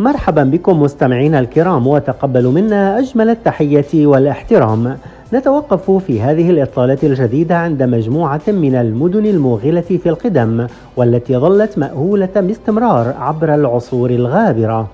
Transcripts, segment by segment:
مرحبا بكم مستمعينا الكرام وتقبلوا منا أجمل التحية والاحترام. نتوقف في هذه الإطلالة الجديدة عند مجموعة من المدن الموغلة في القدم والتي ظلت مأهولة باستمرار عبر العصور الغابرة.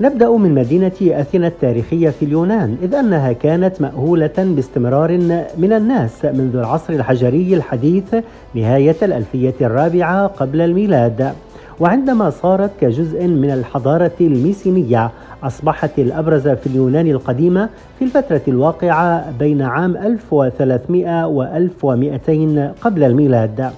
نبدأ من مدينة أثينا التاريخية في اليونان إذ أنها كانت مأهولة باستمرار من الناس منذ العصر الحجري الحديث نهاية الألفية الرابعة قبل الميلاد. وعندما صارت كجزء من الحضارة الميسينية أصبحت الأبرز في اليونان القديمة في الفترة الواقعة بين عام 1300 و 1200 قبل الميلاد.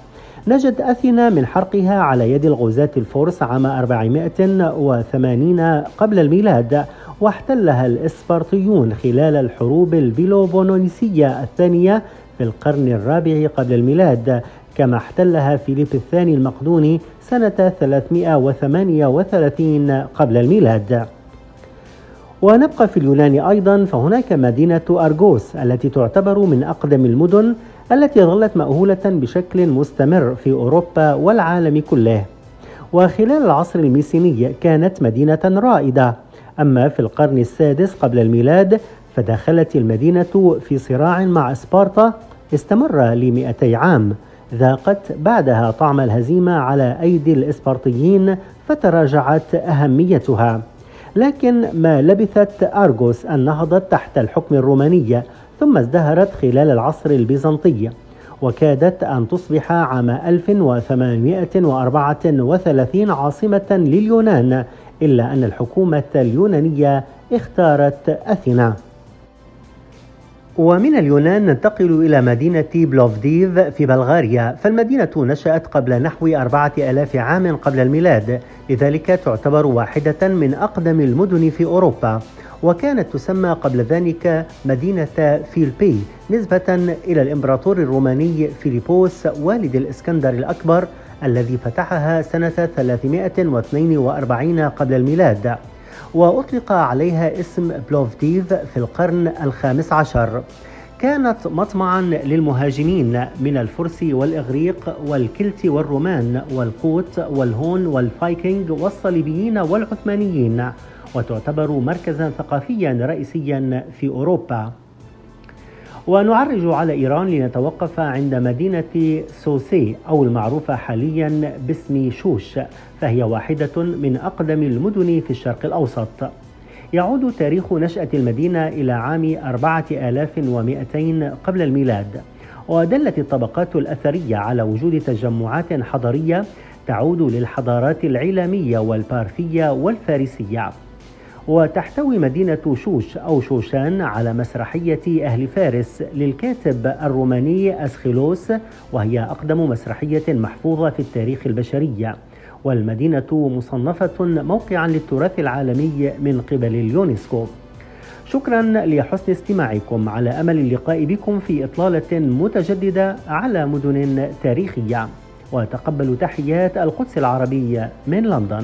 نجت أثينا من حرقها على يد الغزاة الفرس عام 480 قبل الميلاد واحتلها الإسبرطيون خلال الحروب البيلوبونيسية الثانية في القرن الرابع قبل الميلاد كما احتلها فيليب الثاني المقدوني سنة 338 قبل الميلاد. ونبقى في اليونان أيضا فهناك مدينة أرغوس التي تعتبر من أقدم المدن التي ظلت مأهولة بشكل مستمر في أوروبا والعالم كله. وخلال العصر الميسيني كانت مدينة رائدة. أما في القرن السادس قبل الميلاد فدخلت المدينة في صراع مع سبارتا استمر لمئتي عام. ذاقت بعدها طعم الهزيمة على أيدي الإسبرطيين فتراجعت أهميتها. لكن ما لبثت أرغوس أن نهضت تحت الحكم الروماني ثم ازدهرت خلال العصر البيزنطي. وكادت أن تصبح عام 1834 عاصمة لليونان إلا أن الحكومة اليونانية اختارت أثينا. ومن اليونان ننتقل إلى مدينة بلوفديف في بلغاريا. فالمدينة نشأت قبل نحو أربعة ألاف عام قبل الميلاد لذلك تعتبر واحدة من أقدم المدن في أوروبا. وكانت تسمى قبل ذلك مدينة فيلبي نسبة إلى الإمبراطور الروماني فيليبوس والد الإسكندر الأكبر الذي فتحها سنة 342 قبل الميلاد. وأطلق عليها اسم بلوفديف في القرن الخامس عشر. كانت مطمعا للمهاجمين من الفرس والإغريق والكلت والرومان والقوط والهون والفايكنج والصليبيين والعثمانيين وتعتبر مركزا ثقافيا رئيسيا في أوروبا. ونعرج على إيران لنتوقف عند مدينة سوسي أو المعروفة حاليا باسم شوش فهي واحدة من أقدم المدن في الشرق الأوسط. يعود تاريخ نشأة المدينة إلى عام 4200 قبل الميلاد. ودلت الطبقات الأثرية على وجود تجمعات حضرية تعود للحضارات العلامية والبارثية والفارسية. وتحتوي مدينة شوش أو شوشان على مسرحية أهل فارس للكاتب الروماني أسخيلوس وهي أقدم مسرحية محفوظة في التاريخ البشري والمدينة مصنفة موقعا للتراث العالمي من قبل اليونسكو. شكرا لحسن استماعكم على أمل اللقاء بكم في إطلالة متجددة على مدن تاريخية. وتقبلوا تحيات القدس العربيه من لندن.